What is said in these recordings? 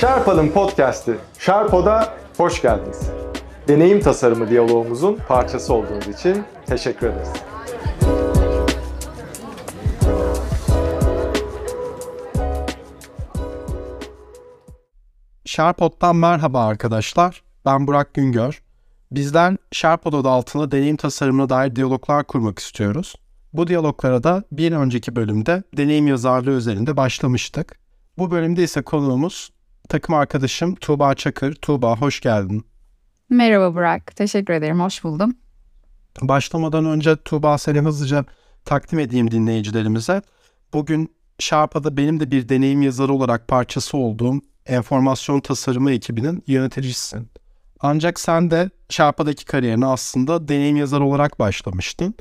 Sharpa'nın podcast'i Sharpo'da hoş geldiniz. Deneyim tasarımı diyalogumuzun parçası olduğunuz için teşekkür ederiz. Sharpod'dan merhaba arkadaşlar. Ben Burak Güngör. Bizden Sharpod adı altında deneyim tasarımına dair diyaloglar kurmak istiyoruz. Bu diyaloglara da bir önceki bölümde deneyim yazarlığı üzerinde başlamıştık. Bu bölümde ise konuğumuz takım arkadaşım Tuğba Çakır. Tuğba hoş geldin. Merhaba Burak. Teşekkür ederim. Hoş buldum. Başlamadan önce Tuğba seni hızlıca takdim edeyim dinleyicilerimize. Bugün Sharpa'da benim de bir deneyim yazarı olarak parçası olduğum enformasyon tasarımı ekibinin yöneticisisin. Ancak sen de Sharpa'daki kariyerine aslında deneyim yazarı olarak başlamıştın.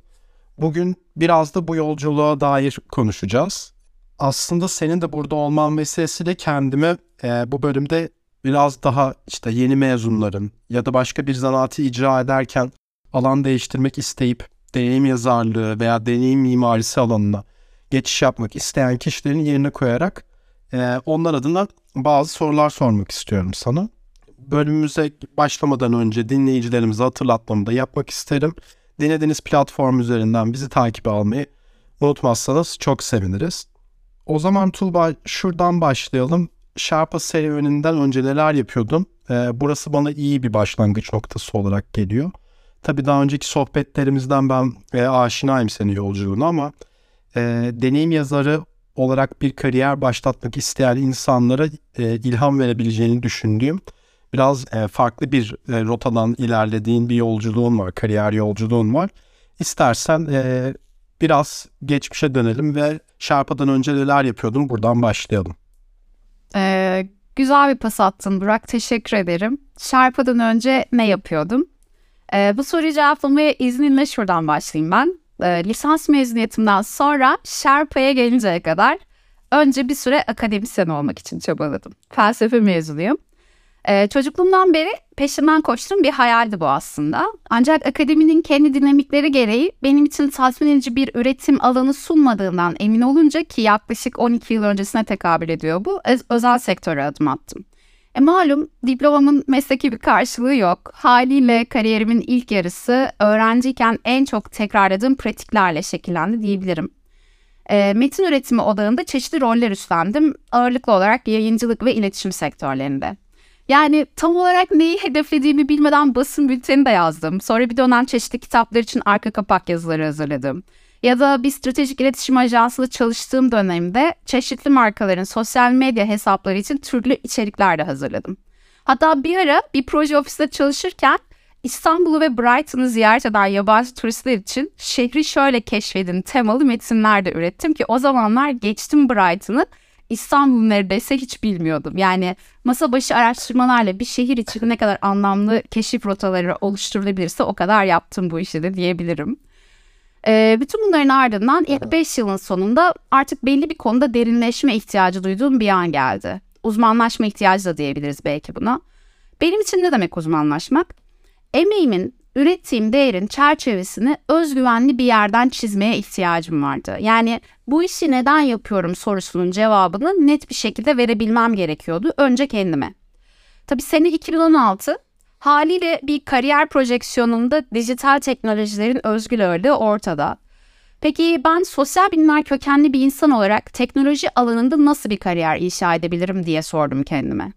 Bugün biraz da bu yolculuğa dair konuşacağız. Aslında senin de burada olman meselesiyle kendime e, bu bölümde biraz daha işte yeni mezunların ya da başka bir zanaatı icra ederken alan değiştirmek isteyip deneyim yazarlığı veya deneyim mimarisi alanına geçiş yapmak isteyen kişilerin yerine koyarak e, onlar adına bazı sorular sormak istiyorum sana. Bölümümüze başlamadan önce dinleyicilerimize hatırlatmamı da yapmak isterim. Dinlediğiniz platform üzerinden bizi takip almayı unutmazsanız çok seviniriz. O zaman Tuğba şuradan başlayalım. Sharpa serüveninden önce neler yapıyordun? Ee, burası bana iyi bir başlangıç noktası olarak geliyor. Tabii daha önceki sohbetlerimizden ben e, aşinayım senin yolculuğuna ama e, deneyim yazarı olarak bir kariyer başlatmak isteyen insanlara e, ilham verebileceğini düşündüğüm biraz e, farklı bir e, rotadan ilerlediğin bir yolculuğun var, kariyer yolculuğun var. İstersen e, biraz geçmişe dönelim ve Sharpa'dan önce neler yapıyordun buradan başlayalım. Ee, güzel bir pas attın Burak. Teşekkür ederim. Sharpa'dan önce ne yapıyordum? Ee, bu soruyu cevaplamaya izninle şuradan başlayayım ben. Ee, lisans mezuniyetimden sonra Sharpa'ya gelinceye kadar önce bir süre akademisyen olmak için çabaladım. Felsefe mezunuyum. Ee, çocukluğumdan beri peşinden koştuğum bir hayaldi bu aslında. Ancak akademinin kendi dinamikleri gereği benim için tatmin edici bir üretim alanı sunmadığından emin olunca ki yaklaşık 12 yıl öncesine tekabül ediyor bu, özel sektöre adım attım. E malum diplomamın mesleki bir karşılığı yok. Haliyle kariyerimin ilk yarısı öğrenciyken en çok tekrarladığım pratiklerle şekillendi diyebilirim. E, metin üretimi odağında çeşitli roller üstlendim. Ağırlıklı olarak yayıncılık ve iletişim sektörlerinde. Yani tam olarak neyi hedeflediğimi bilmeden basın bülteni de yazdım. Sonra bir dönem çeşitli kitaplar için arka kapak yazıları hazırladım. Ya da bir stratejik iletişim ajansında çalıştığım dönemde çeşitli markaların sosyal medya hesapları için türlü içerikler de hazırladım. Hatta bir ara bir proje ofiste çalışırken İstanbul'u ve Brighton'ı ziyaret eden yabancı turistler için şehri şöyle keşfedin temalı metinler de ürettim ki o zamanlar geçtim Brighton'ı İstanbul neredeyse hiç bilmiyordum. Yani masa başı araştırmalarla bir şehir için ne kadar anlamlı keşif rotaları oluşturulabilirse o kadar yaptım bu işi de diyebilirim. Ee, bütün bunların ardından ilk 5 yılın sonunda artık belli bir konuda derinleşme ihtiyacı duyduğum bir an geldi. Uzmanlaşma ihtiyacı da diyebiliriz belki buna. Benim için ne demek uzmanlaşmak? Emeğimin ürettiğim değerin çerçevesini özgüvenli bir yerden çizmeye ihtiyacım vardı. Yani bu işi neden yapıyorum sorusunun cevabını net bir şekilde verebilmem gerekiyordu önce kendime. Tabii sene 2016 haliyle bir kariyer projeksiyonunda dijital teknolojilerin özgül ağırlığı ortada. Peki ben sosyal bilimler kökenli bir insan olarak teknoloji alanında nasıl bir kariyer inşa edebilirim diye sordum kendime.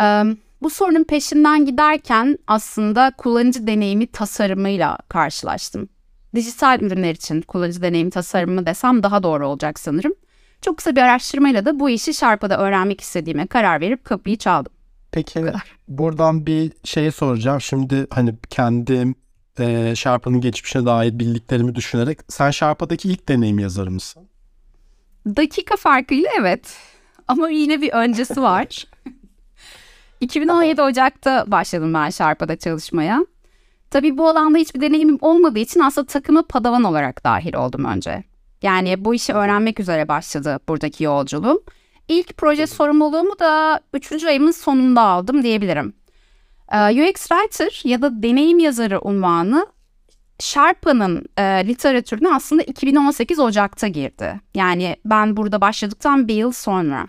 Um, bu sorunun peşinden giderken aslında kullanıcı deneyimi tasarımıyla karşılaştım. Dijital ürünler için kullanıcı deneyimi tasarımı desem daha doğru olacak sanırım. Çok kısa bir araştırmayla da bu işi Sharpa'da öğrenmek istediğime karar verip kapıyı çaldım. Peki buradan bir şey soracağım. Şimdi hani kendim e, Sharpa'nın geçmişine dair bildiklerimi düşünerek sen Sharpa'daki ilk deneyim yazarı mısın? Dakika farkıyla evet. Ama yine bir öncesi var. 2017 Ocak'ta başladım ben Sharpa'da çalışmaya. Tabii bu alanda hiçbir deneyimim olmadığı için aslında takıma padavan olarak dahil oldum önce. Yani bu işi öğrenmek üzere başladı buradaki yolculuğum. İlk proje sorumluluğumu da 3. ayımın sonunda aldım diyebilirim. Ee, UX Writer ya da deneyim yazarı unvanı Sharpa'nın e, literatürüne aslında 2018 Ocak'ta girdi. Yani ben burada başladıktan bir yıl sonra.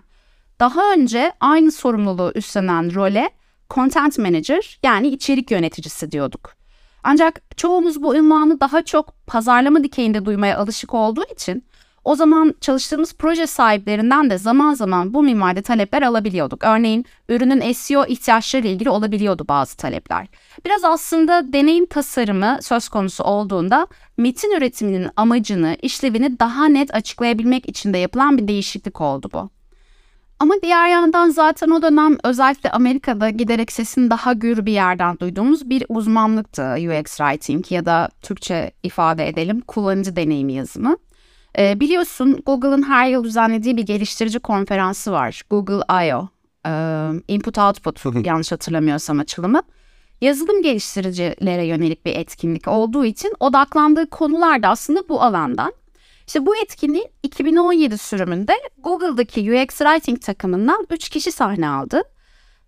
Daha önce aynı sorumluluğu üstlenen role content manager yani içerik yöneticisi diyorduk. Ancak çoğumuz bu ünvanı daha çok pazarlama dikeyinde duymaya alışık olduğu için o zaman çalıştığımız proje sahiplerinden de zaman zaman bu minvalde talepler alabiliyorduk. Örneğin ürünün SEO ihtiyaçları ilgili olabiliyordu bazı talepler. Biraz aslında deneyim tasarımı söz konusu olduğunda metin üretiminin amacını, işlevini daha net açıklayabilmek için de yapılan bir değişiklik oldu bu. Ama diğer yandan zaten o dönem özellikle Amerika'da giderek sesini daha gür bir yerden duyduğumuz bir uzmanlıktı UX Writing ya da Türkçe ifade edelim kullanıcı deneyimi yazımı. Ee, biliyorsun Google'ın her yıl düzenlediği bir geliştirici konferansı var. Google I.O. Ee, Input Output yanlış hatırlamıyorsam açılımı. Yazılım geliştiricilere yönelik bir etkinlik olduğu için odaklandığı konular da aslında bu alandan. İşte bu etkinliğin 2017 sürümünde Google'daki UX Writing takımından 3 kişi sahne aldı.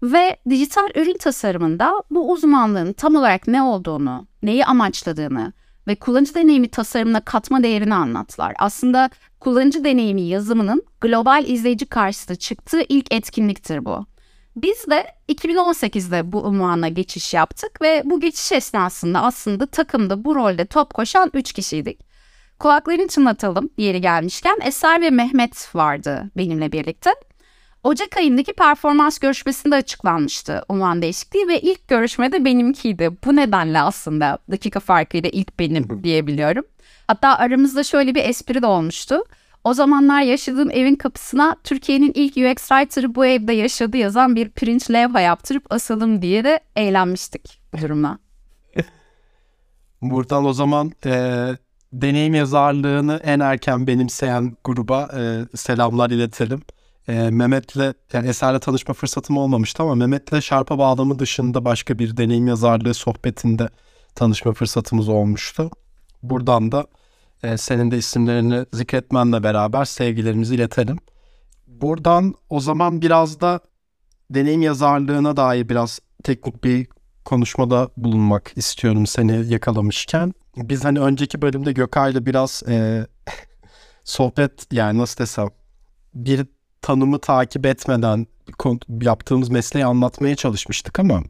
Ve dijital ürün tasarımında bu uzmanlığın tam olarak ne olduğunu, neyi amaçladığını ve kullanıcı deneyimi tasarımına katma değerini anlattılar. Aslında kullanıcı deneyimi yazımının global izleyici karşısında çıktığı ilk etkinliktir bu. Biz de 2018'de bu unvana geçiş yaptık ve bu geçiş esnasında aslında takımda bu rolde top koşan 3 kişiydik. Kulaklarını çınlatalım yeri gelmişken Eser ve Mehmet vardı benimle birlikte. Ocak ayındaki performans görüşmesinde açıklanmıştı unvan değişikliği ve ilk görüşmede benimkiydi. Bu nedenle aslında dakika farkıyla ilk benim diyebiliyorum. Hatta aramızda şöyle bir espri de olmuştu. O zamanlar yaşadığım evin kapısına Türkiye'nin ilk UX writer'ı bu evde yaşadı yazan bir pirinç levha yaptırıp asalım diye de eğlenmiştik bu durumla. Buradan o zaman e, deneyim yazarlığını en erken benimseyen gruba e, selamlar iletelim. E, Mehmet'le yani Eser'le tanışma fırsatım olmamıştı ama Mehmet'le şarpa bağlamı dışında başka bir deneyim yazarlığı sohbetinde tanışma fırsatımız olmuştu. Buradan da e, senin de isimlerini zikretmenle beraber sevgilerimizi iletelim. Buradan o zaman biraz da deneyim yazarlığına dair biraz teknik bir konuşmada bulunmak istiyorum seni yakalamışken. Biz hani önceki bölümde Gökay'la biraz e, sohbet yani nasıl desem bir tanımı takip etmeden yaptığımız mesleği anlatmaya çalışmıştık ama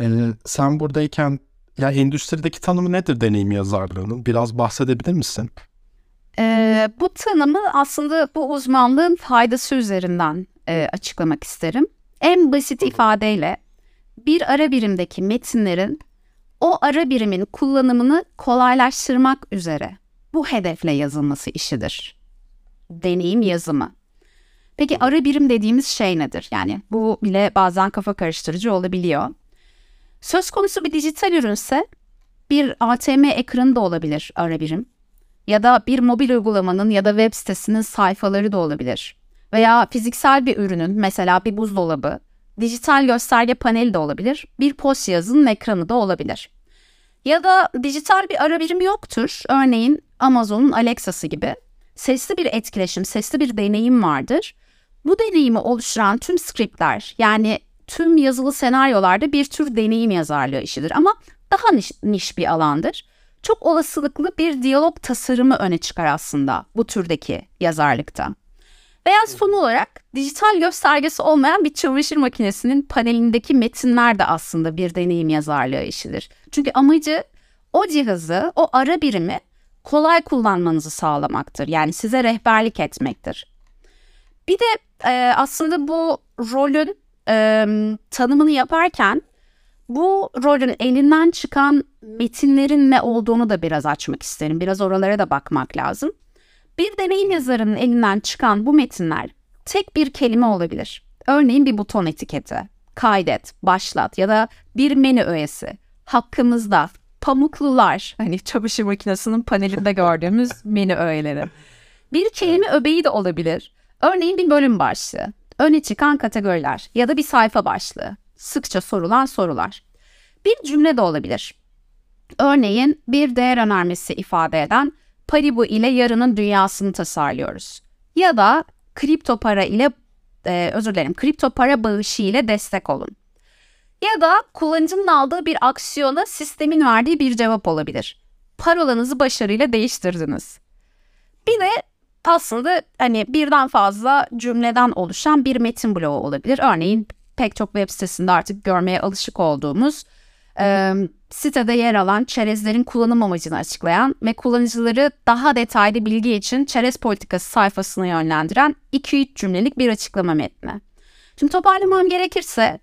e, sen buradayken ya endüstrideki tanımı nedir deneyim yazarlığının? Biraz bahsedebilir misin? Ee, bu tanımı aslında bu uzmanlığın faydası üzerinden e, açıklamak isterim. En basit ifadeyle bir ara birimdeki metinlerin o ara birimin kullanımını kolaylaştırmak üzere bu hedefle yazılması işidir. Deneyim yazımı. Peki ara birim dediğimiz şey nedir? Yani bu bile bazen kafa karıştırıcı olabiliyor. Söz konusu bir dijital ürünse bir ATM ekranı da olabilir ara birim. Ya da bir mobil uygulamanın ya da web sitesinin sayfaları da olabilir. Veya fiziksel bir ürünün mesela bir buzdolabı, dijital gösterge paneli de olabilir. Bir post yazının ekranı da olabilir. Ya da dijital bir ara birim yoktur. Örneğin Amazon'un Alexa'sı gibi. Sesli bir etkileşim, sesli bir deneyim vardır. Bu deneyimi oluşturan tüm skriptler yani tüm yazılı senaryolarda bir tür deneyim yazarlığı işidir ama daha niş, niş bir alandır. Çok olasılıklı bir diyalog tasarımı öne çıkar aslında bu türdeki yazarlıkta. Veya son olarak dijital göstergesi olmayan bir çamaşır makinesinin panelindeki metinler de aslında bir deneyim yazarlığı işidir. Çünkü amacı o cihazı, o ara birimi kolay kullanmanızı sağlamaktır. Yani size rehberlik etmektir. Bir de e, aslında bu rolün e, tanımını yaparken bu rolün elinden çıkan metinlerin ne olduğunu da biraz açmak isterim. Biraz oralara da bakmak lazım. Bir deneyim yazarının elinden çıkan bu metinler tek bir kelime olabilir. Örneğin bir buton etiketi, kaydet, başlat ya da bir menü öğesi. Hakkımızda pamuklular, hani çamaşır makinesinin panelinde gördüğümüz menü öğeleri. Bir kelime öbeği de olabilir. Örneğin bir bölüm başlığı, öne çıkan kategoriler ya da bir sayfa başlığı, sıkça sorulan sorular. Bir cümle de olabilir. Örneğin bir değer önermesi ifade eden Paribu ile yarının dünyasını tasarlıyoruz. Ya da kripto para ile e, özür dilerim kripto para bağışı ile destek olun. Ya da kullanıcının aldığı bir aksiyona sistemin verdiği bir cevap olabilir. Parolanızı başarıyla değiştirdiniz. Bir de aslında hani birden fazla cümleden oluşan bir metin bloğu olabilir. Örneğin pek çok web sitesinde artık görmeye alışık olduğumuz e, sitede yer alan çerezlerin kullanım amacını açıklayan ve kullanıcıları daha detaylı bilgi için çerez politikası sayfasına yönlendiren 2-3 cümlelik bir açıklama metni. Şimdi toparlamam gerekirse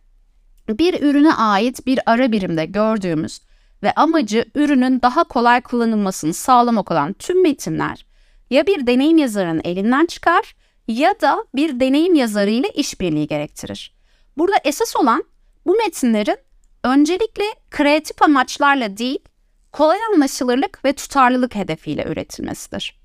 bir ürüne ait bir ara birimde gördüğümüz ve amacı ürünün daha kolay kullanılmasını sağlamak olan tüm metinler ya bir deneyim yazarının elinden çıkar ya da bir deneyim yazarı ile işbirliği gerektirir. Burada esas olan bu metinlerin öncelikle kreatif amaçlarla değil, kolay anlaşılırlık ve tutarlılık hedefiyle üretilmesidir.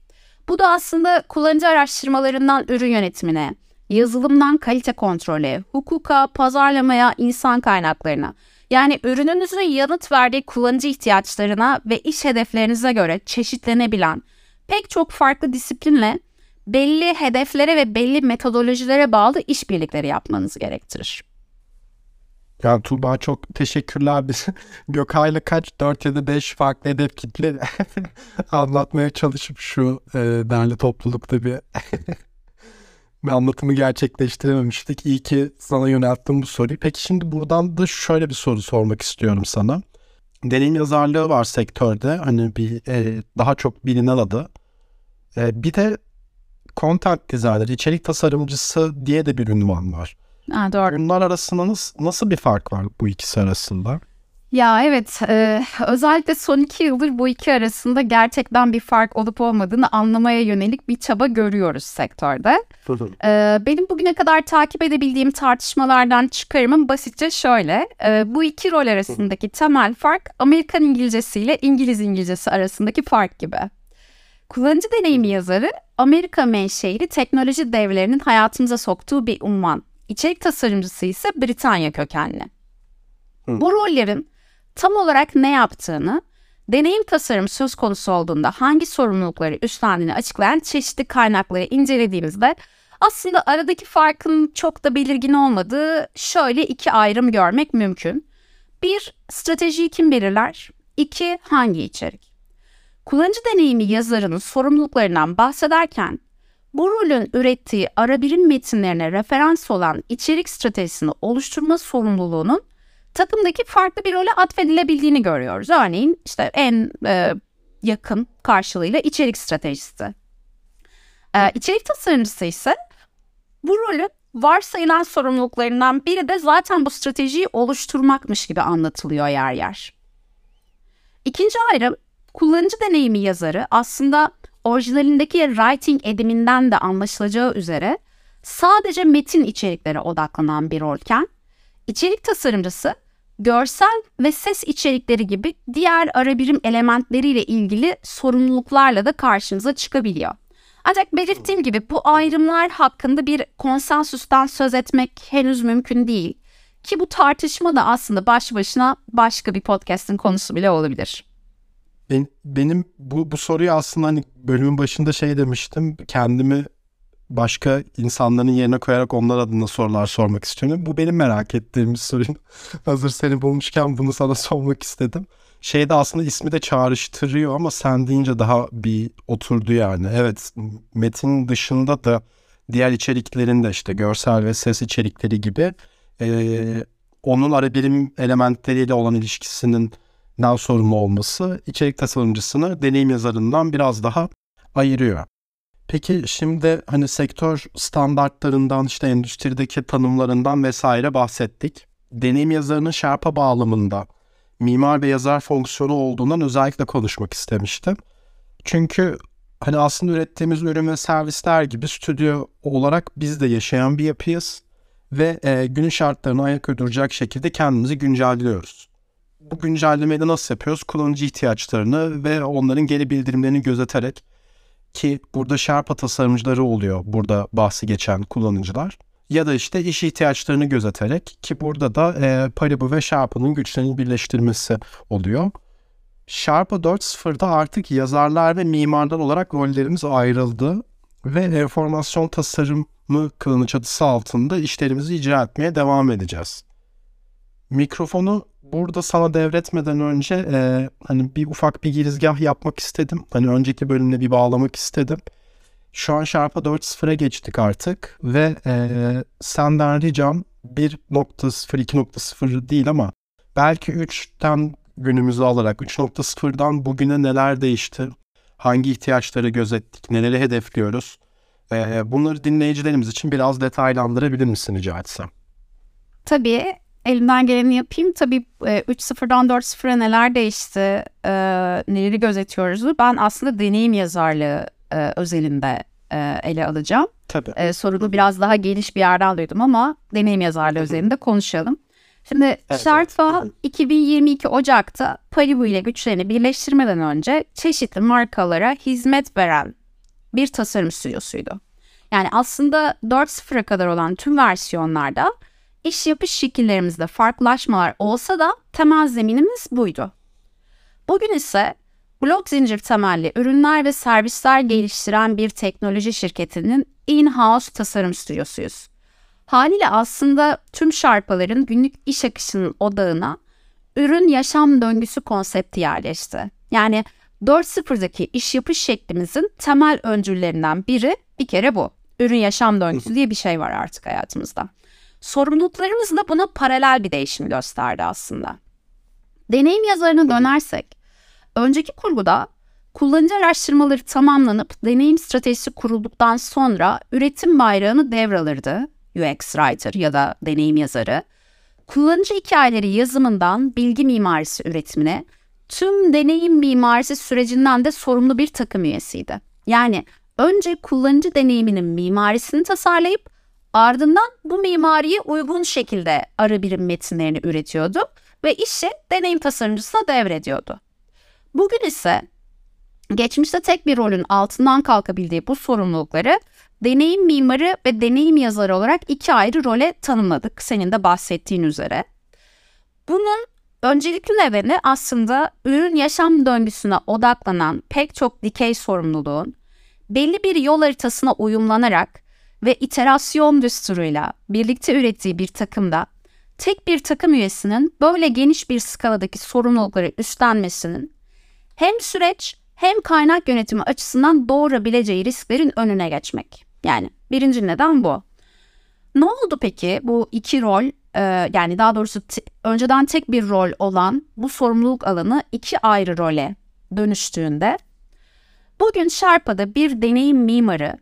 Bu da aslında kullanıcı araştırmalarından ürün yönetimine, yazılımdan kalite kontrole, hukuka, pazarlamaya, insan kaynaklarına, yani ürününüzün yanıt verdiği kullanıcı ihtiyaçlarına ve iş hedeflerinize göre çeşitlenebilen pek çok farklı disiplinle belli hedeflere ve belli metodolojilere bağlı işbirlikleri yapmanız gerektirir. Yani Tuğba çok teşekkürler. Biz Gökay'la kaç 4 ya da 5 farklı hedef kitle anlatmaya çalışıp şu e, derli toplulukta bir bir anlatımı gerçekleştirememiştik. İyi ki sana yönelttim bu soruyu. Peki şimdi buradan da şöyle bir soru sormak istiyorum sana. Deneyim yazarlığı var sektörde. Hani bir e, daha çok bilinen adı. E, bir de content designer, içerik tasarımcısı diye de bir ünvan var. Ha, doğru. Bunlar arasında nasıl, nasıl bir fark var bu ikisi arasında? Ya evet, e, özellikle son iki yıldır bu iki arasında gerçekten bir fark olup olmadığını anlamaya yönelik bir çaba görüyoruz sektörde. E, benim bugüne kadar takip edebildiğim tartışmalardan çıkarımım basitçe şöyle. E, bu iki rol arasındaki temel fark Amerikan İngilizcesi ile İngiliz İngilizcesi arasındaki fark gibi. Kullanıcı deneyimi yazarı Amerika menşeili teknoloji devlerinin hayatımıza soktuğu bir unvan. İçerik tasarımcısı ise Britanya kökenli. Bu rollerin tam olarak ne yaptığını, deneyim tasarım söz konusu olduğunda hangi sorumlulukları üstlendiğini açıklayan çeşitli kaynakları incelediğimizde aslında aradaki farkın çok da belirgin olmadığı şöyle iki ayrım görmek mümkün. Bir, stratejiyi kim belirler? İki, hangi içerik? Kullanıcı deneyimi yazarının sorumluluklarından bahsederken bu rolün ürettiği ara birim metinlerine referans olan içerik stratejisini oluşturma sorumluluğunun takımdaki farklı bir role atfedilebildiğini görüyoruz. Örneğin işte en e, yakın karşılığıyla içerik stratejisi. E, içerik tasarımcısı ise bu rolün varsayılan sorumluluklarından biri de zaten bu stratejiyi oluşturmakmış gibi anlatılıyor yer yer. İkinci ayrım kullanıcı deneyimi yazarı aslında orijinalindeki writing ediminden de anlaşılacağı üzere sadece metin içeriklere odaklanan bir rolken içerik tasarımcısı görsel ve ses içerikleri gibi diğer ara birim elementleriyle ilgili sorumluluklarla da karşınıza çıkabiliyor. Ancak belirttiğim gibi bu ayrımlar hakkında bir konsensüsten söz etmek henüz mümkün değil. Ki bu tartışma da aslında baş başına başka bir podcast'in konusu bile olabilir. Ben, benim bu, bu soruyu aslında hani bölümün başında şey demiştim. Kendimi başka insanların yerine koyarak onlar adına sorular sormak istiyorum. Bu benim merak ettiğim bir soru. Hazır seni bulmuşken bunu sana sormak istedim. Şey de aslında ismi de çağrıştırıyor ama sen deyince daha bir oturdu yani. Evet metin dışında da diğer içeriklerin de işte görsel ve ses içerikleri gibi e, onun ara birim elementleriyle olan ilişkisinin daha sorumlu olması içerik tasarımcısını deneyim yazarından biraz daha ayırıyor. Peki şimdi hani sektör standartlarından işte endüstrideki tanımlarından vesaire bahsettik. Deneyim yazarının Sherpa bağlamında mimar ve yazar fonksiyonu olduğundan özellikle konuşmak istemiştim. Çünkü hani aslında ürettiğimiz ürün ve servisler gibi stüdyo olarak biz de yaşayan bir yapıyız ve e, günün şartlarına ayak uyduracak şekilde kendimizi güncelliyoruz. Bu güncellemeyi de nasıl yapıyoruz? Kullanıcı ihtiyaçlarını ve onların geri bildirimlerini gözeterek ki burada Sherpa tasarımcıları oluyor burada bahsi geçen kullanıcılar. Ya da işte iş ihtiyaçlarını gözeterek ki burada da e, Paribu ve Sherpa'nın güçlerini birleştirmesi oluyor. Sherpa 4.0'da artık yazarlar ve mimarlar olarak rollerimiz ayrıldı ve enformasyon tasarımı kılını çatısı altında işlerimizi icra etmeye devam edeceğiz. Mikrofonu burada sana devretmeden önce e, hani bir ufak bir girizgah yapmak istedim. Hani önceki bölümle bir bağlamak istedim. Şu an Sharp'a 4.0'a geçtik artık ve e, senden ricam 1.0, 2.0 değil ama belki 3'ten günümüzü alarak 3.0'dan bugüne neler değişti? Hangi ihtiyaçları gözettik? Neleri hedefliyoruz? E, bunları dinleyicilerimiz için biraz detaylandırabilir misin rica etsem? Tabii elimden geleni yapayım. Tabii e, 3.0'dan 4.0'a neler değişti, e, neleri gözetiyoruz? Ben aslında deneyim yazarlığı e, özelinde e, ele alacağım. Tabii. E, sorunu biraz daha geniş bir yerden duydum ama deneyim yazarlığı üzerinde konuşalım. Şimdi Evet, Sharpa evet. 2022 Ocak'ta Paribu ile güçlerini birleştirmeden önce çeşitli markalara hizmet veren bir tasarım stüdyosuydu. Yani aslında 4.0'a kadar olan tüm versiyonlarda iş yapış şekillerimizde farklılaşmalar olsa da temel zeminimiz buydu. Bugün ise blok zincir temelli ürünler ve servisler geliştiren bir teknoloji şirketinin in-house tasarım stüdyosuyuz. Haliyle aslında tüm şarpaların günlük iş akışının odağına ürün yaşam döngüsü konsepti yerleşti. Yani 4.0'daki iş yapış şeklimizin temel öncüllerinden biri bir kere bu. Ürün yaşam döngüsü diye bir şey var artık hayatımızda. Sorumluluklarımız da buna paralel bir değişim gösterdi aslında. Deneyim yazarına dönersek, önceki kurguda kullanıcı araştırmaları tamamlanıp deneyim stratejisi kurulduktan sonra üretim bayrağını devralırdı UX Writer ya da deneyim yazarı. Kullanıcı hikayeleri yazımından bilgi mimarisi üretimine, tüm deneyim mimarisi sürecinden de sorumlu bir takım üyesiydi. Yani önce kullanıcı deneyiminin mimarisini tasarlayıp ardından bu mimariye uygun şekilde ara birim metinlerini üretiyordu ve işi deneyim tasarımcısına devrediyordu. Bugün ise geçmişte tek bir rolün altından kalkabildiği bu sorumlulukları deneyim mimarı ve deneyim yazarı olarak iki ayrı role tanımladık senin de bahsettiğin üzere. Bunun öncelikli nedeni aslında ürün yaşam döngüsüne odaklanan pek çok dikey sorumluluğun belli bir yol haritasına uyumlanarak ve iterasyon düsturuyla birlikte ürettiği bir takımda tek bir takım üyesinin böyle geniş bir skaladaki sorumlulukları üstlenmesinin hem süreç hem kaynak yönetimi açısından doğurabileceği risklerin önüne geçmek. Yani birinci neden bu. Ne oldu peki bu iki rol e, yani daha doğrusu t- önceden tek bir rol olan bu sorumluluk alanı iki ayrı role dönüştüğünde bugün Sharpa'da bir deneyim mimarı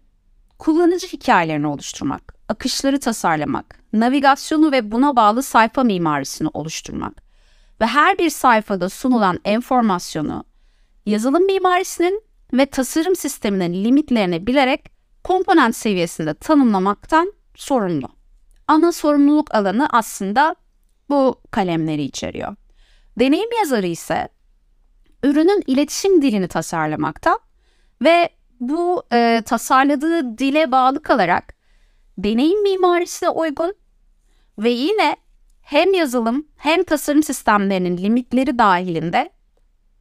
kullanıcı hikayelerini oluşturmak, akışları tasarlamak, navigasyonu ve buna bağlı sayfa mimarisini oluşturmak ve her bir sayfada sunulan enformasyonu yazılım mimarisinin ve tasarım sisteminin limitlerini bilerek komponent seviyesinde tanımlamaktan sorumlu. Ana sorumluluk alanı aslında bu kalemleri içeriyor. Deneyim yazarı ise ürünün iletişim dilini tasarlamakta ve bu e, tasarladığı dile bağlı kalarak deneyim mimarisine uygun ve yine hem yazılım hem tasarım sistemlerinin limitleri dahilinde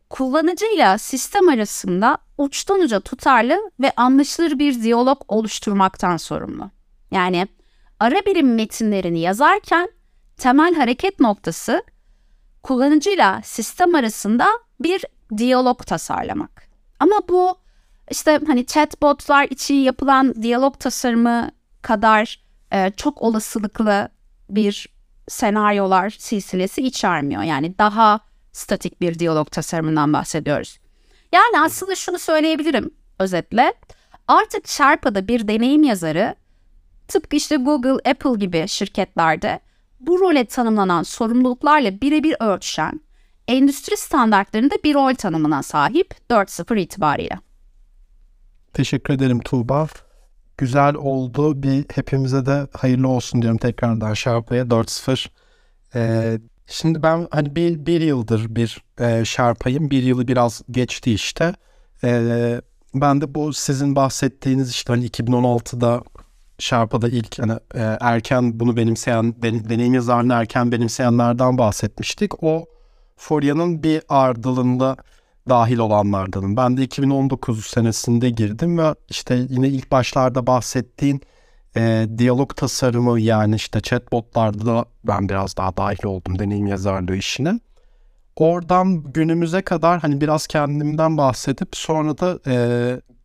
kullanıcıyla sistem arasında uçtan uca tutarlı ve anlaşılır bir diyalog oluşturmaktan sorumlu. Yani ara birim metinlerini yazarken temel hareket noktası kullanıcıyla sistem arasında bir diyalog tasarlamak. Ama bu işte hani chatbotlar için yapılan diyalog tasarımı kadar e, çok olasılıklı bir senaryolar silsilesi içermiyor. Yani daha statik bir diyalog tasarımından bahsediyoruz. Yani aslında şunu söyleyebilirim özetle. Artık Sharpa'da bir deneyim yazarı tıpkı işte Google, Apple gibi şirketlerde bu role tanımlanan sorumluluklarla birebir örtüşen endüstri standartlarında bir rol tanımına sahip 4.0 itibariyle. Teşekkür ederim Tuğba. Güzel oldu. Bir hepimize de hayırlı olsun diyorum tekrardan Sharpa'ya 4.0. Ee, şimdi ben hani bir, bir yıldır bir e, Sharpa'yım. Bir yılı biraz geçti işte. Ee, ben de bu sizin bahsettiğiniz işte hani 2016'da Sharpa'da ilk hani e, erken bunu benimseyen, den- deneyim yazarını erken benimseyenlerden bahsetmiştik. O Furya'nın bir ardılığında dahil olanlardanım. Ben de 2019 senesinde girdim ve işte yine ilk başlarda bahsettiğin e, diyalog tasarımı yani işte chatbotlarda da ben biraz daha dahil oldum deneyim yazarlığı işine. Oradan günümüze kadar hani biraz kendimden bahsedip sonra da e,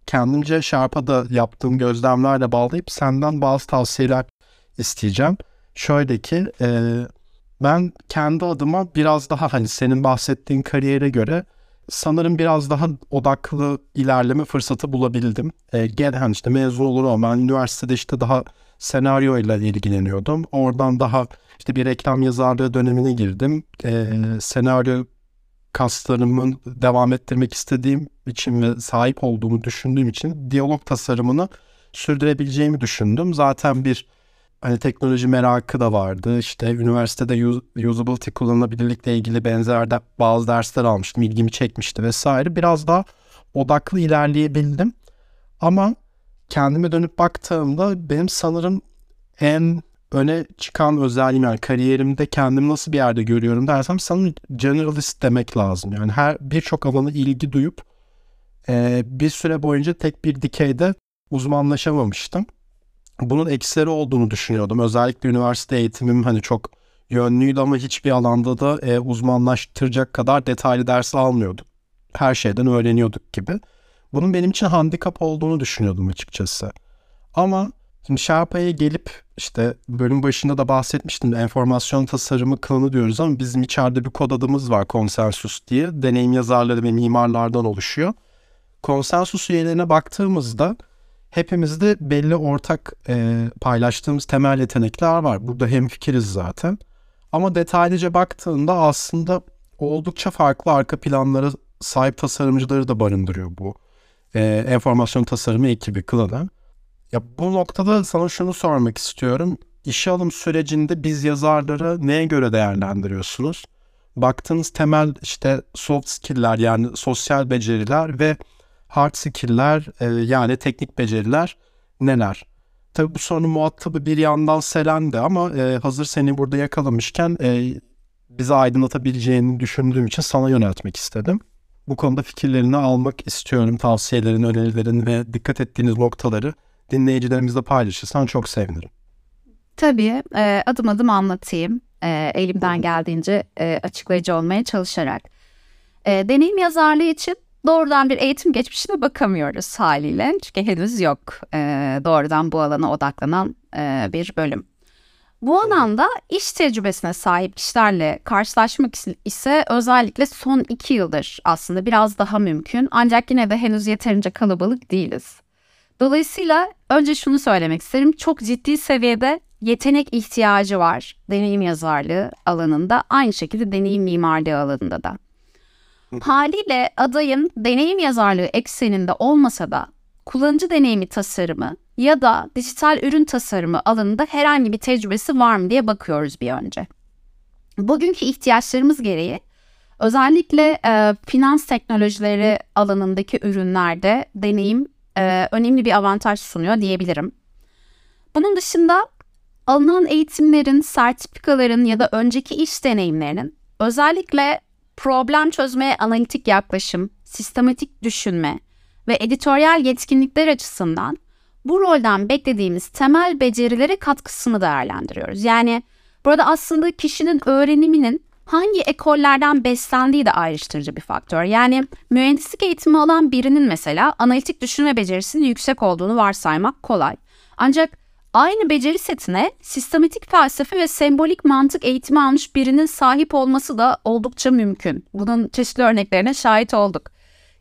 kendimce Sharp'a yaptığım gözlemlerle bağlayıp senden bazı tavsiyeler isteyeceğim. Şöyle ki e, ben kendi adıma biraz daha hani senin bahsettiğin kariyere göre sanırım biraz daha odaklı ilerleme fırsatı bulabildim. E, gel hani işte mezun olur ama ben üniversitede işte daha senaryo ile ilgileniyordum. Oradan daha işte bir reklam yazarlığı dönemine girdim. E, senaryo kaslarımın devam ettirmek istediğim için ve sahip olduğumu düşündüğüm için diyalog tasarımını sürdürebileceğimi düşündüm. Zaten bir hani teknoloji merakı da vardı. İşte üniversitede usability kullanılabilirlikle ilgili benzer de bazı dersler almıştım. İlgimi çekmişti vesaire. Biraz daha odaklı ilerleyebildim. Ama kendime dönüp baktığımda benim sanırım en öne çıkan özelliğim yani kariyerimde kendimi nasıl bir yerde görüyorum dersem sanırım generalist demek lazım. Yani her birçok alana ilgi duyup bir süre boyunca tek bir dikeyde uzmanlaşamamıştım. Bunun eksileri olduğunu düşünüyordum. Özellikle üniversite eğitimim hani çok yönlüydü ama hiçbir alanda da e, uzmanlaştıracak kadar detaylı ders almıyorduk. Her şeyden öğreniyorduk gibi. Bunun benim için handikap olduğunu düşünüyordum açıkçası. Ama Şimdi Sherpa'ya gelip işte bölüm başında da bahsetmiştim. Enformasyon tasarımı klanı diyoruz ama bizim içeride bir kod adımız var konsensus diye. Deneyim yazarları ve mimarlardan oluşuyor. Konsensus üyelerine baktığımızda hepimizde belli ortak e, paylaştığımız temel yetenekler var. Burada hem fikiriz zaten. Ama detaylıca baktığında aslında oldukça farklı arka planlara sahip tasarımcıları da barındırıyor bu e, enformasyon tasarımı ekibi klanı. Ya bu noktada sana şunu sormak istiyorum. İşe alım sürecinde biz yazarları neye göre değerlendiriyorsunuz? Baktığınız temel işte soft skill'ler yani sosyal beceriler ve hard skill'ler e, yani teknik beceriler neler? Tabi bu sorunun muhatabı bir yandan Selen de ama e, hazır seni burada yakalamışken e, bizi aydınlatabileceğini düşündüğüm için sana yöneltmek istedim. Bu konuda fikirlerini almak istiyorum. Tavsiyelerin, önerilerin ve dikkat ettiğiniz noktaları dinleyicilerimizle paylaşırsan çok sevinirim. Tabii e, adım adım anlatayım. E, elimden geldiğince e, açıklayıcı olmaya çalışarak. E, deneyim yazarlığı için doğrudan bir eğitim geçmişine bakamıyoruz haliyle. Çünkü henüz yok e, doğrudan bu alana odaklanan e, bir bölüm. Bu alanda iş tecrübesine sahip kişilerle karşılaşmak ise özellikle son iki yıldır aslında biraz daha mümkün. Ancak yine de henüz yeterince kalabalık değiliz. Dolayısıyla önce şunu söylemek isterim. Çok ciddi seviyede yetenek ihtiyacı var deneyim yazarlığı alanında. Aynı şekilde deneyim mimarlığı alanında da. Haliyle adayın deneyim yazarlığı ekseninde olmasa da kullanıcı deneyimi tasarımı ya da dijital ürün tasarımı alanında herhangi bir tecrübesi var mı diye bakıyoruz bir önce. Bugünkü ihtiyaçlarımız gereği özellikle e, finans teknolojileri alanındaki ürünlerde deneyim e, önemli bir avantaj sunuyor diyebilirim. Bunun dışında alınan eğitimlerin, sertifikaların ya da önceki iş deneyimlerinin özellikle problem çözmeye analitik yaklaşım, sistematik düşünme ve editoryal yetkinlikler açısından bu rolden beklediğimiz temel becerilere katkısını değerlendiriyoruz. Yani burada aslında kişinin öğreniminin hangi ekollerden beslendiği de ayrıştırıcı bir faktör. Yani mühendislik eğitimi alan birinin mesela analitik düşünme becerisinin yüksek olduğunu varsaymak kolay. Ancak aynı beceri setine sistematik felsefe ve sembolik mantık eğitimi almış birinin sahip olması da oldukça mümkün. Bunun çeşitli örneklerine şahit olduk.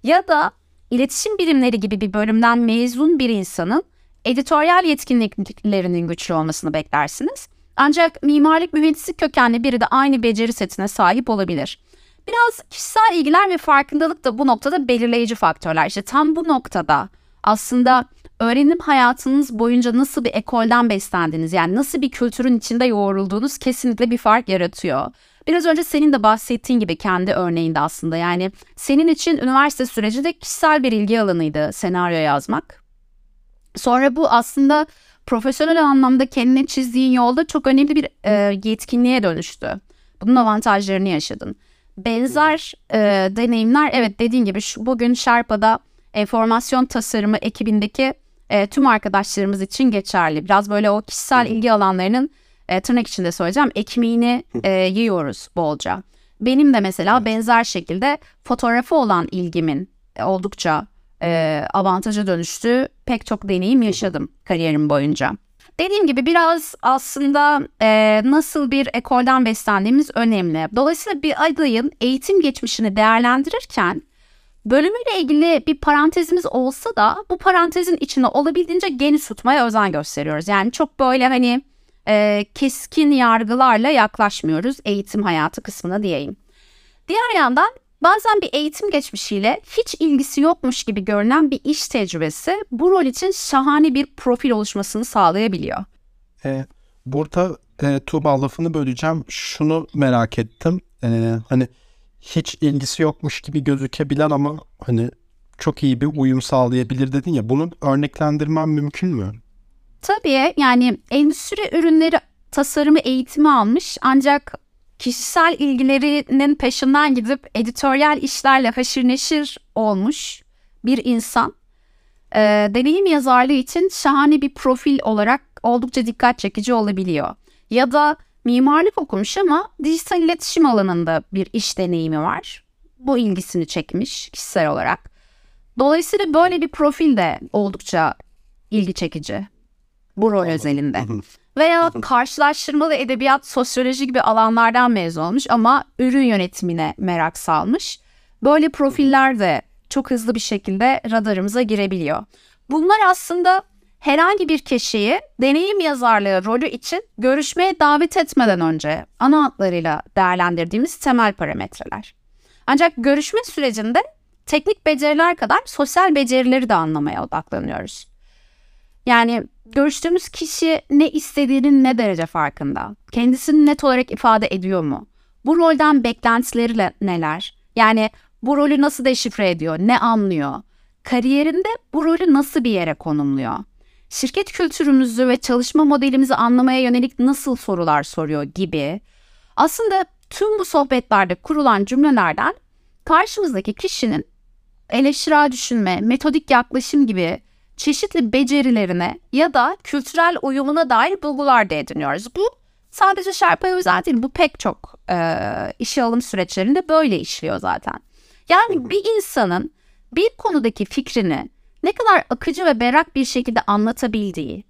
Ya da iletişim bilimleri gibi bir bölümden mezun bir insanın editoryal yetkinliklerinin güçlü olmasını beklersiniz. Ancak mimarlık mühendislik kökenli biri de aynı beceri setine sahip olabilir. Biraz kişisel ilgiler ve farkındalık da bu noktada belirleyici faktörler. İşte tam bu noktada aslında öğrenim hayatınız boyunca nasıl bir ekolden beslendiniz yani nasıl bir kültürün içinde yoğrulduğunuz kesinlikle bir fark yaratıyor. Biraz önce senin de bahsettiğin gibi kendi örneğinde aslında yani senin için üniversite süreci de kişisel bir ilgi alanıydı senaryo yazmak. Sonra bu aslında profesyonel anlamda kendine çizdiğin yolda çok önemli bir e, yetkinliğe dönüştü. Bunun avantajlarını yaşadın. Benzer e, deneyimler evet dediğin gibi şu, bugün Sherpa'da enformasyon tasarımı ekibindeki e, tüm arkadaşlarımız için geçerli. Biraz böyle o kişisel ilgi alanlarının e, tırnak içinde söyleyeceğim ekmeğini e, yiyoruz bolca. Benim de mesela benzer şekilde fotoğrafı olan ilgimin oldukça e, avantaja dönüştü. Pek çok deneyim yaşadım kariyerim boyunca. Dediğim gibi biraz aslında e, nasıl bir ekolden beslendiğimiz önemli. Dolayısıyla bir adayın eğitim geçmişini değerlendirirken bölümüyle ilgili bir parantezimiz olsa da bu parantezin içine olabildiğince geniş tutmaya özen gösteriyoruz. Yani çok böyle hani e, keskin yargılarla yaklaşmıyoruz eğitim hayatı kısmına diyeyim. Diğer yandan bazen bir eğitim geçmişiyle hiç ilgisi yokmuş gibi görünen bir iş tecrübesi bu rol için şahane bir profil oluşmasını sağlayabiliyor. E, burada e, Tuğba lafını böleceğim. Şunu merak ettim. E, hani hiç ilgisi yokmuş gibi gözükebilen ama hani çok iyi bir uyum sağlayabilir dedin ya. Bunun örneklendirmen mümkün mü? Tabii yani endüstri ürünleri tasarımı eğitimi almış ancak kişisel ilgilerinin peşinden gidip editoryal işlerle haşır neşir olmuş bir insan. E, deneyim yazarlığı için şahane bir profil olarak oldukça dikkat çekici olabiliyor. Ya da mimarlık okumuş ama dijital iletişim alanında bir iş deneyimi var. Bu ilgisini çekmiş kişisel olarak. Dolayısıyla böyle bir profil de oldukça ilgi çekici bu rol özelinde. Veya karşılaştırmalı edebiyat, sosyoloji gibi alanlardan mezun olmuş ama ürün yönetimine merak salmış. Böyle profiller de çok hızlı bir şekilde radarımıza girebiliyor. Bunlar aslında herhangi bir kişiyi deneyim yazarlığı rolü için görüşmeye davet etmeden önce ana hatlarıyla değerlendirdiğimiz temel parametreler. Ancak görüşme sürecinde teknik beceriler kadar sosyal becerileri de anlamaya odaklanıyoruz. Yani görüştüğümüz kişi ne istediğinin ne derece farkında? Kendisini net olarak ifade ediyor mu? Bu rolden beklentileri neler? Yani bu rolü nasıl deşifre ediyor? Ne anlıyor? Kariyerinde bu rolü nasıl bir yere konumluyor? Şirket kültürümüzü ve çalışma modelimizi anlamaya yönelik nasıl sorular soruyor gibi. Aslında tüm bu sohbetlerde kurulan cümlelerden karşımızdaki kişinin eleştirel düşünme, metodik yaklaşım gibi çeşitli becerilerine ya da kültürel uyumuna dair bulgular da ediniyoruz. Bu sadece Sherpa'ya özel değil, bu pek çok e, işe alım süreçlerinde böyle işliyor zaten. Yani bir insanın bir konudaki fikrini ne kadar akıcı ve berrak bir şekilde anlatabildiği,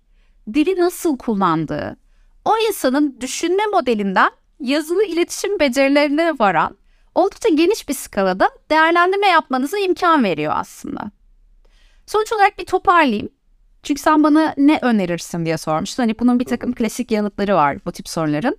dili nasıl kullandığı, o insanın düşünme modelinden yazılı iletişim becerilerine varan oldukça geniş bir skalada değerlendirme yapmanıza imkan veriyor aslında. Sonuç olarak bir toparlayayım. Çünkü sen bana ne önerirsin diye sormuştun. Hani bunun bir takım klasik yanıtları var bu tip soruların.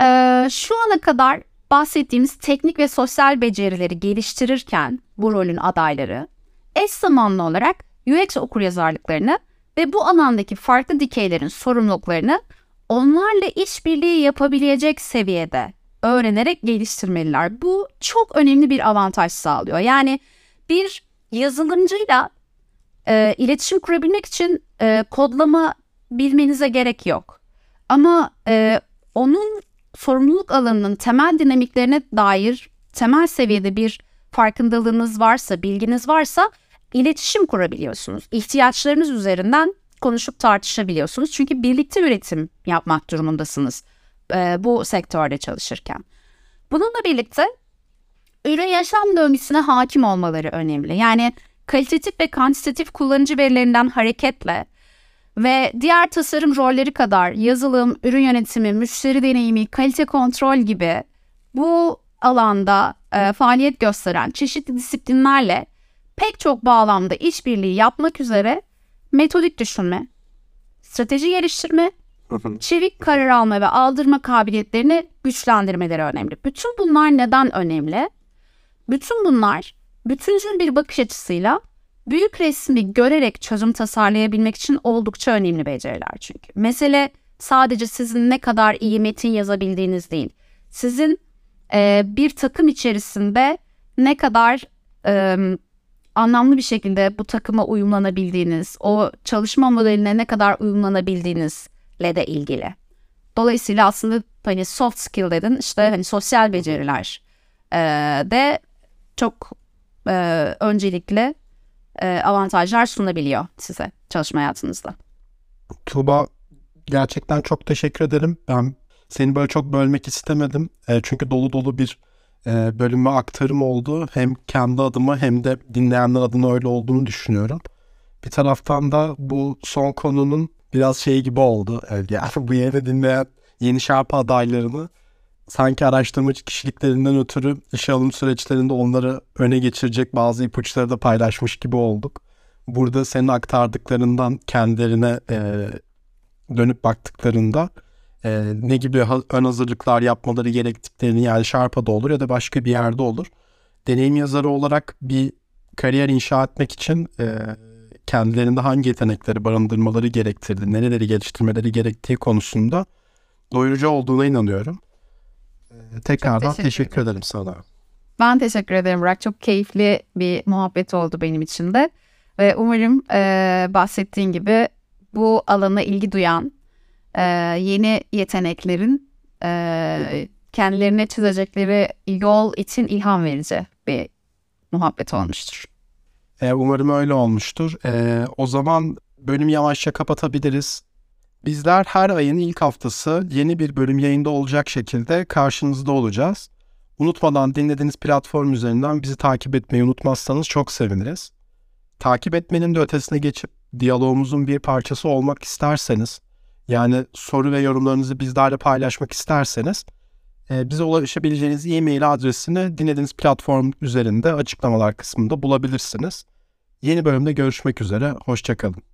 ee, şu ana kadar bahsettiğimiz teknik ve sosyal becerileri geliştirirken bu rolün adayları eş zamanlı olarak UX okuryazarlıklarını ve bu alandaki farklı dikeylerin sorumluluklarını onlarla işbirliği yapabilecek seviyede öğrenerek geliştirmeliler. Bu çok önemli bir avantaj sağlıyor. Yani bir yazılımcıyla e, iletişim kurabilmek için e, kodlama bilmenize gerek yok. Ama e, onun sorumluluk alanının temel dinamiklerine dair temel seviyede bir farkındalığınız varsa, bilginiz varsa iletişim kurabiliyorsunuz. İhtiyaçlarınız üzerinden konuşup tartışabiliyorsunuz. Çünkü birlikte üretim yapmak durumundasınız e, bu sektörde çalışırken. Bununla birlikte ürün yaşam döngüsüne hakim olmaları önemli. Yani kalitatif ve kantitatif kullanıcı verilerinden hareketle ve diğer tasarım rolleri kadar yazılım, ürün yönetimi, müşteri deneyimi, kalite kontrol gibi bu alanda e, faaliyet gösteren çeşitli disiplinlerle pek çok bağlamda işbirliği yapmak üzere metodik düşünme, strateji geliştirme, çevik karar alma ve aldırma kabiliyetlerini güçlendirmeleri önemli. Bütün bunlar neden önemli? Bütün bunlar bütüncül bir bakış açısıyla büyük resmi görerek çözüm tasarlayabilmek için oldukça önemli beceriler çünkü. Mesele sadece sizin ne kadar iyi metin yazabildiğiniz değil. Sizin e, bir takım içerisinde ne kadar e, anlamlı bir şekilde bu takıma uyumlanabildiğiniz, o çalışma modeline ne kadar uyumlanabildiğinizle de ilgili. Dolayısıyla aslında hani soft skill dedin işte hani sosyal beceriler e, de çok e, öncelikli e, avantajlar sunabiliyor size çalışma hayatınızda. Tuğba gerçekten çok teşekkür ederim. Ben seni böyle çok bölmek istemedim. E, çünkü dolu dolu bir e, bölüme aktarım oldu. Hem kendi adıma hem de dinleyenler adına öyle olduğunu düşünüyorum. Bir taraftan da bu son konunun biraz şey gibi oldu. Yani bu yeni dinleyen yeni şarpa adaylarını sanki araştırmacı kişiliklerinden ötürü işe alım süreçlerinde onları öne geçirecek bazı ipuçları da paylaşmış gibi olduk. Burada senin aktardıklarından kendilerine e, dönüp baktıklarında e, ne gibi ha- ön hazırlıklar yapmaları gerektiklerini yani Sharpa'da olur ya da başka bir yerde olur. Deneyim yazarı olarak bir kariyer inşa etmek için e, kendilerinde hangi yetenekleri barındırmaları gerektirdi, nereleri geliştirmeleri gerektiği konusunda doyurucu olduğuna inanıyorum. E, tekrardan teşekkür teşekkür ederim sana. Ben teşekkür ederim Burak. Çok keyifli bir muhabbet oldu benim için de. Ve umarım e, bahsettiğin gibi bu alana ilgi duyan e, yeni yeteneklerin e, kendilerine çizecekleri yol için ilham verici bir muhabbet olmuştur. E, umarım öyle olmuştur. E, o zaman bölümü yavaşça kapatabiliriz. Bizler her ayın ilk haftası yeni bir bölüm yayında olacak şekilde karşınızda olacağız. Unutmadan dinlediğiniz platform üzerinden bizi takip etmeyi unutmazsanız çok seviniriz. Takip etmenin de ötesine geçip diyalogumuzun bir parçası olmak isterseniz, yani soru ve yorumlarınızı bizlerle paylaşmak isterseniz, e, bize ulaşabileceğiniz e-mail adresini dinlediğiniz platform üzerinde açıklamalar kısmında bulabilirsiniz. Yeni bölümde görüşmek üzere, hoşçakalın.